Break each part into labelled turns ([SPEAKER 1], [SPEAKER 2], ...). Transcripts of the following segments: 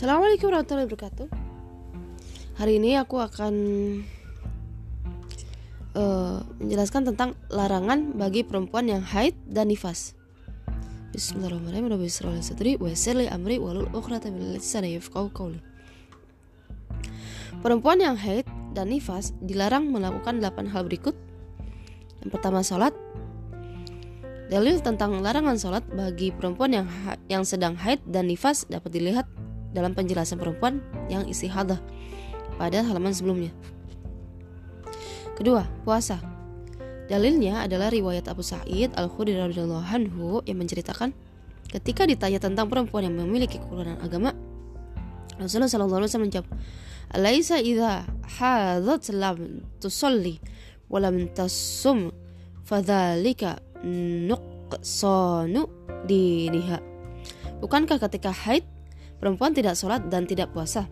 [SPEAKER 1] Assalamualaikum warahmatullahi wabarakatuh. Hari ini aku akan uh, menjelaskan tentang larangan bagi perempuan yang haid dan nifas. Bismillahirrahmanirrahim. Perempuan yang haid dan nifas dilarang melakukan 8 hal berikut. Yang pertama salat. Dalil tentang larangan salat bagi perempuan yang yang sedang haid dan nifas dapat dilihat dalam penjelasan perempuan yang istihadah pada halaman sebelumnya. Kedua, puasa. Dalilnya adalah riwayat Abu Sa'id Al-Khudri radhiyallahu anhu yang menceritakan ketika ditanya tentang perempuan yang memiliki kekurangan agama, Rasulullah sallallahu alaihi wasallam menjawab, "Alaisa idza hadat lam tusalli wa lam tasum fadzalika nuqsanu diniha." Bukankah ketika haid perempuan tidak sholat dan tidak puasa.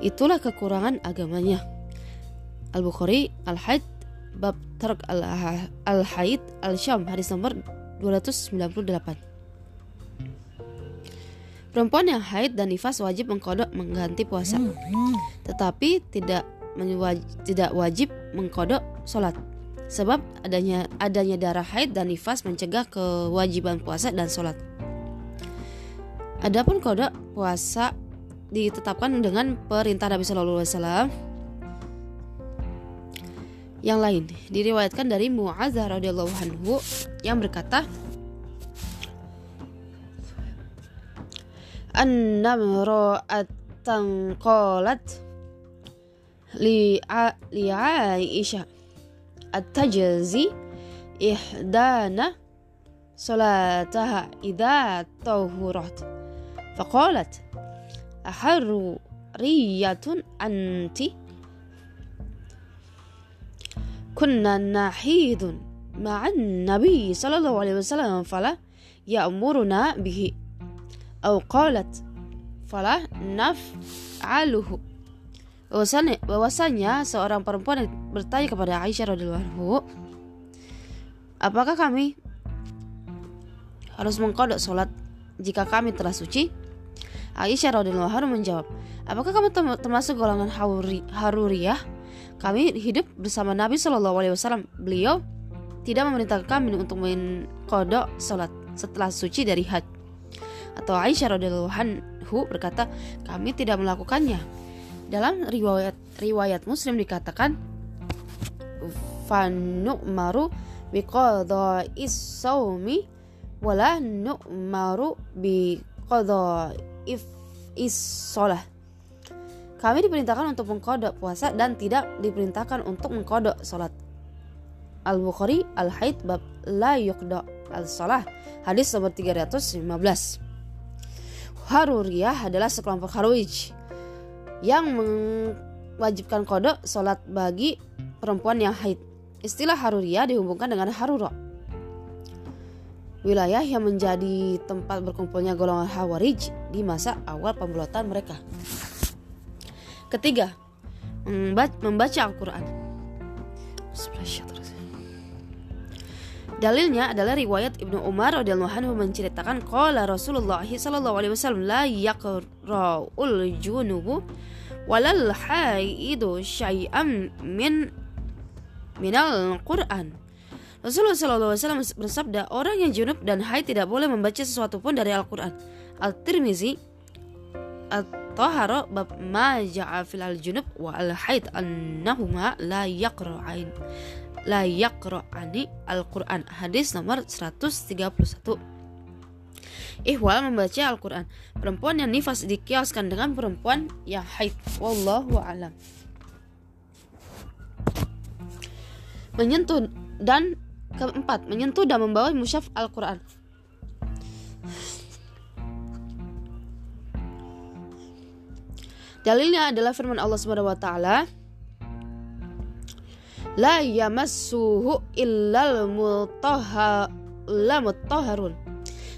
[SPEAKER 1] Itulah kekurangan agamanya. Al-Bukhari Al-Haid Bab Tark Al-Haid Al-Syam hadis nomor 298. Perempuan yang haid dan nifas wajib mengkodok mengganti puasa, tetapi tidak tidak wajib mengkodok sholat. Sebab adanya adanya darah haid dan nifas mencegah kewajiban puasa dan sholat. Adapun kode puasa ditetapkan dengan perintah Nabi Shallallahu Alaihi Wasallam. Yang lain diriwayatkan dari Mu'adzah radhiyallahu anhu yang berkata, An-namra'atan qalat li Aisyah at-tajzi ihdana salataha idza tahurat فقالت أحرية أنت كنا نحيد مع النبي صلى الله عليه وسلم فلا يأمرنا به أو قالت فلا نفعله bahwasanya, bahwasanya seorang perempuan bertanya kepada Aisyah radhiyallahu anhu apakah kami harus mengkodok sholat jika kami telah suci Aisyah radhiyallahu anha menjawab, "Apakah kamu termasuk golongan haruriyah? Kami hidup bersama Nabi Shallallahu alaihi wasallam. Beliau tidak memerintahkan kami untuk mengkodok salat setelah suci dari had." Atau Aisyah radhiyallahu anhu berkata, "Kami tidak melakukannya." Dalam riwayat riwayat Muslim dikatakan, "Fanu'maru biqada'is saumi wala nu'maru biqada'is if is sholah. Kami diperintahkan untuk mengkodok puasa dan tidak diperintahkan untuk mengkodok sholat. Al-Bukhari Al-Haid bab la yuqda al-sholah hadis nomor 315. Haruriyah adalah sekelompok haruij yang mewajibkan kodok sholat bagi perempuan yang haid. Istilah haruriyah dihubungkan dengan haruro wilayah yang menjadi tempat berkumpulnya golongan Hawarij di masa awal pembelotan mereka. Ketiga, membaca Al-Quran. Dalilnya adalah riwayat Ibnu Umar radhiyallahu anhu menceritakan qala Rasulullah sallallahu alaihi wasallam la yaqra'ul junubu walal haidu syai'an min minal Qur'an Rasulullah SAW bersabda, orang yang junub dan haid tidak boleh membaca sesuatu pun dari Al-Quran. Al-Tirmizi At-Tahara bab ma fil al-junub wa al-haid annahuma la yaqra'ain la yaqra'ani Al-Quran. Hadis nomor 131. Ihwal membaca Al-Quran. Perempuan yang nifas dikiaskan dengan perempuan yang haid. Wallahu alam. Menyentuh dan Keempat, menyentuh dan membawa musyaf Al-Quran. Dalilnya adalah firman Allah Subhanahu wa taala, "La yamassuhu illal mutahharun."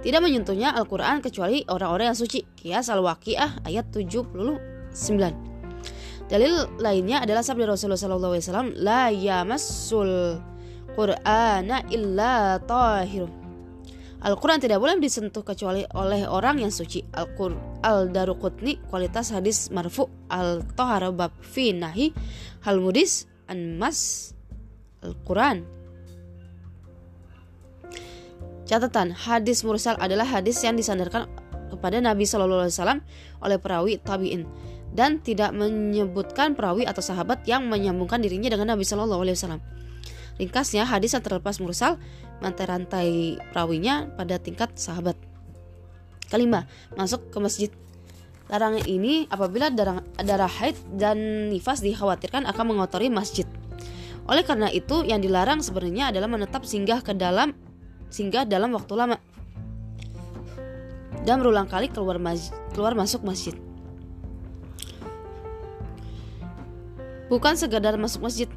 [SPEAKER 1] Tidak menyentuhnya Al-Quran kecuali orang-orang yang suci. Kias Al-Waqiah ayat 79. Dalil lainnya adalah sabda Rasulullah SAW, "La yamassul Qur'ana illa tahir. Al-Quran tidak boleh disentuh kecuali oleh orang yang suci. Al-Daruqutni kualitas hadis marfu Al-Tohara bab fi nahi hal mudis an mas Al-Quran. Catatan, hadis mursal adalah hadis yang disandarkan kepada Nabi Shallallahu Alaihi Wasallam oleh perawi tabiin dan tidak menyebutkan perawi atau sahabat yang menyambungkan dirinya dengan Nabi Shallallahu Alaihi Wasallam. Ringkasnya, hadis yang terlepas mursal rantai perawinya pada tingkat sahabat. Kelima, masuk ke masjid. Larangan ini apabila darah, darah haid dan nifas dikhawatirkan akan mengotori masjid. Oleh karena itu, yang dilarang sebenarnya adalah menetap singgah ke dalam singgah dalam waktu lama dan berulang kali keluar keluar masuk masjid. Bukan sekadar masuk masjid,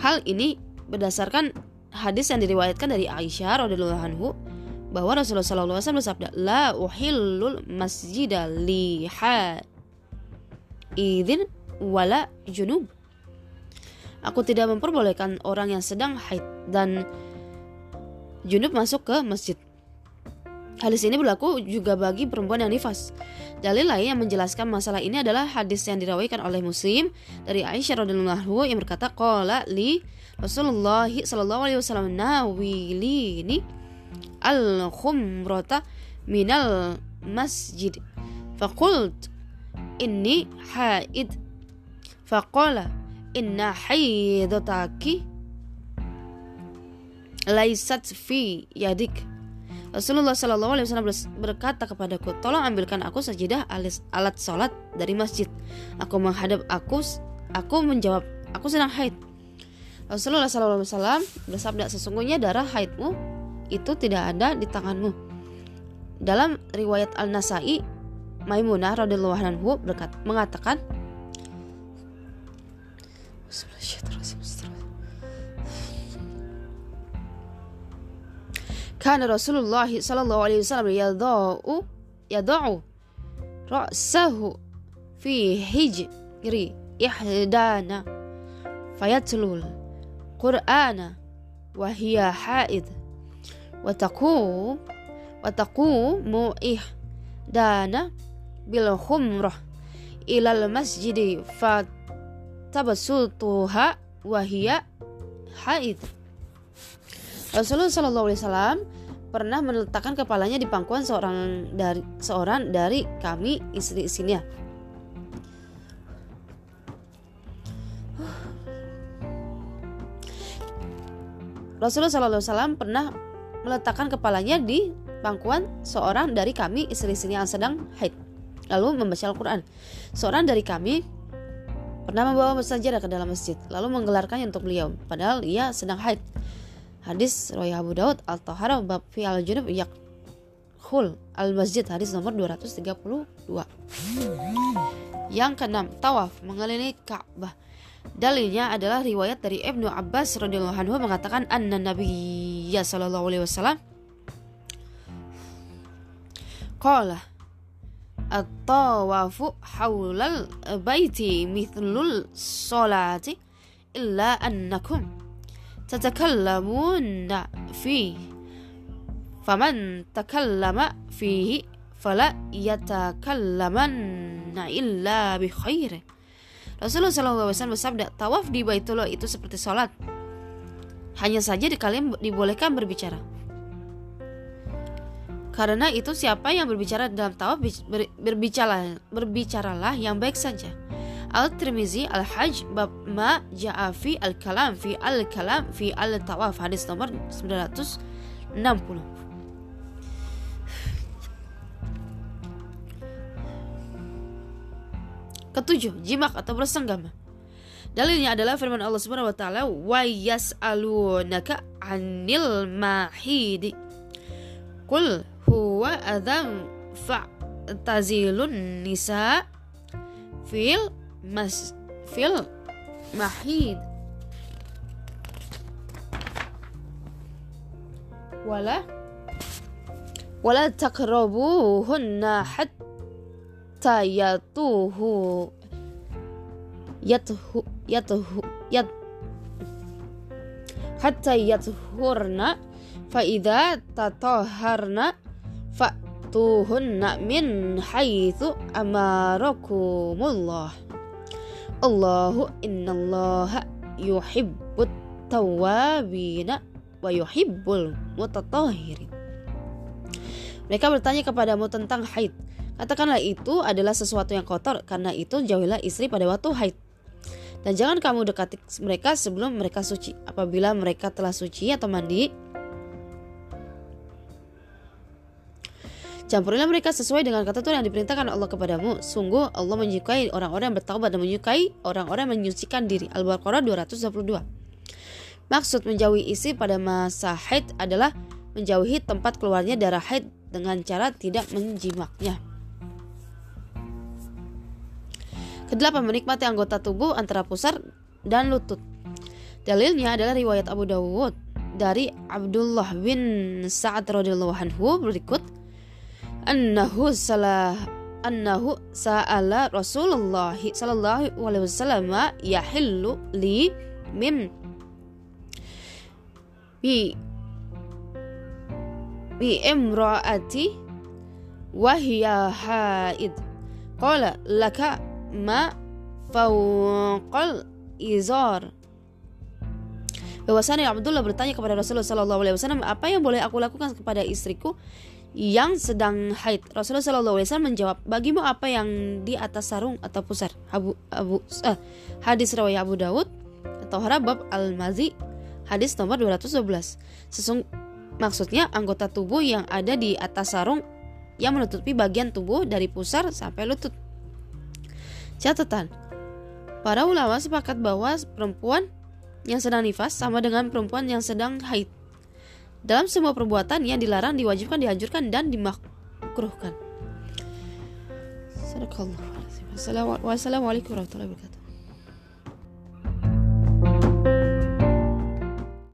[SPEAKER 1] Hal ini berdasarkan hadis yang diriwayatkan dari Aisyah radhiyallahu anhu bahwa Rasulullah SAW bersabda, "La uhillul masjida li idin wala junub." Aku tidak memperbolehkan orang yang sedang haid dan junub masuk ke masjid. Hadis ini berlaku juga bagi perempuan yang nifas. Dalil lain yang menjelaskan masalah ini adalah hadis yang dirawaikan oleh Muslim dari Aisyah radhiyallahu yang berkata, "Qala li Rasulullah sallallahu alaihi wasallam nawilini al-khumrata minal masjid." Faqult inni haid. Faqala inna haidataki laisat fi yadik Rasulullah Shallallahu Alaihi Wasallam berkata kepadaku, tolong ambilkan aku sajidah alat sholat dari masjid. Aku menghadap aku, aku menjawab, aku sedang haid. Rasulullah Shallallahu Alaihi Wasallam bersabda, sesungguhnya darah haidmu itu tidak ada di tanganmu. Dalam riwayat Al Nasai, Maimunah radhiyallahu anhu berkata, mengatakan, Kana Rasulullah sallallahu alaihi wasallam yadau yadau ra'sahu fi hijri ihdana fayatlul Qur'ana wa hiya haid wa taqum wa taqumu ihdana bil khumrah ilal fa fatabasultuha wa hiya haid. Rasulullah Shallallahu Alaihi Wasallam pernah meletakkan kepalanya di pangkuan seorang dari seorang dari kami istri-istrinya. Rasulullah Shallallahu Alaihi Wasallam pernah meletakkan kepalanya di pangkuan seorang dari kami istri-istrinya yang sedang haid lalu membaca Al-Quran. Seorang dari kami pernah membawa sajadah ke dalam masjid lalu menggelarkannya untuk beliau padahal ia sedang haid. Hadis Roy Abu Daud Al-Tahara bab fi al-junub yakhul al-masjid hadis nomor 232. Yang keenam, tawaf mengelilingi Ka'bah. Dalilnya adalah riwayat dari Ibnu Abbas radhiyallahu anhu mengatakan anna Nabiyya sallallahu alaihi wasallam qala at-tawafu haulal baiti mithlul salati illa annakum تتكلمون فيه فمن تكلم فيه فلا يتكلمن إلا بخير Rasulullah SAW bersabda, tawaf di Baitullah itu seperti sholat. Hanya saja di kalian dibolehkan berbicara. Karena itu siapa yang berbicara dalam tawaf berbicara berbicaralah yang baik saja. Al-Tirmizi Al-Hajj bab ma ja'a fi al-kalam fi al-kalam fi al-tawaf hadis nomor 960. Ketujuh, jimak atau bersenggama. Dalilnya adalah firman Allah Subhanahu wa taala, "Wa yas'alunaka 'anil mahidi." Qul huwa adzam fa'tazilun nisa fil مس فيلم محيد ولا؟ ولا تقربوهن حتى يطوه يطهو يطهو يط حتى يطهرن. فإذا تطهرن فأتوهن من حيث أمركم الله Allahu innallaha yuhibbut tawabina wa yuhibbul mutatahhirin. Mereka bertanya kepadamu tentang haid. Katakanlah itu adalah sesuatu yang kotor, karena itu jauhilah istri pada waktu haid. Dan jangan kamu dekati mereka sebelum mereka suci. Apabila mereka telah suci atau mandi, Campurilah mereka sesuai dengan kata Tuhan yang diperintahkan Allah kepadamu. Sungguh Allah menyukai orang-orang yang bertaubat dan menyukai orang-orang yang menyucikan diri. Al-Baqarah 222. Maksud menjauhi isi pada masa haid adalah menjauhi tempat keluarnya darah haid dengan cara tidak menjimaknya. Kedelapan menikmati anggota tubuh antara pusar dan lutut. Dalilnya adalah riwayat Abu Dawud dari Abdullah bin Sa'ad radhiyallahu anhu berikut annahu salah annahu sa'ala Rasulullah sallallahu alaihi wasallam yahillu li min bi bi imraati wa hiya haid. Qala laka ma fawqal izar. Bahwasanya Abdullah bertanya kepada Rasulullah Sallallahu Alaihi Wasallam apa yang boleh aku lakukan kepada istriku yang sedang haid. Rasulullah Wasallam menjawab, bagimu apa yang di atas sarung atau pusar? Abu Abu eh, hadis riwayat Abu Dawud atau Harabab Al Mazi hadis nomor 212. Sesung maksudnya anggota tubuh yang ada di atas sarung yang menutupi bagian tubuh dari pusar sampai lutut. Catatan. Para ulama sepakat bahwa perempuan yang sedang nifas sama dengan perempuan yang sedang haid. Dalam semua perbuatan yang dilarang, diwajibkan, dianjurkan, dan dimakruhkan. Wassalamualaikum warahmatullahi wabarakatuh.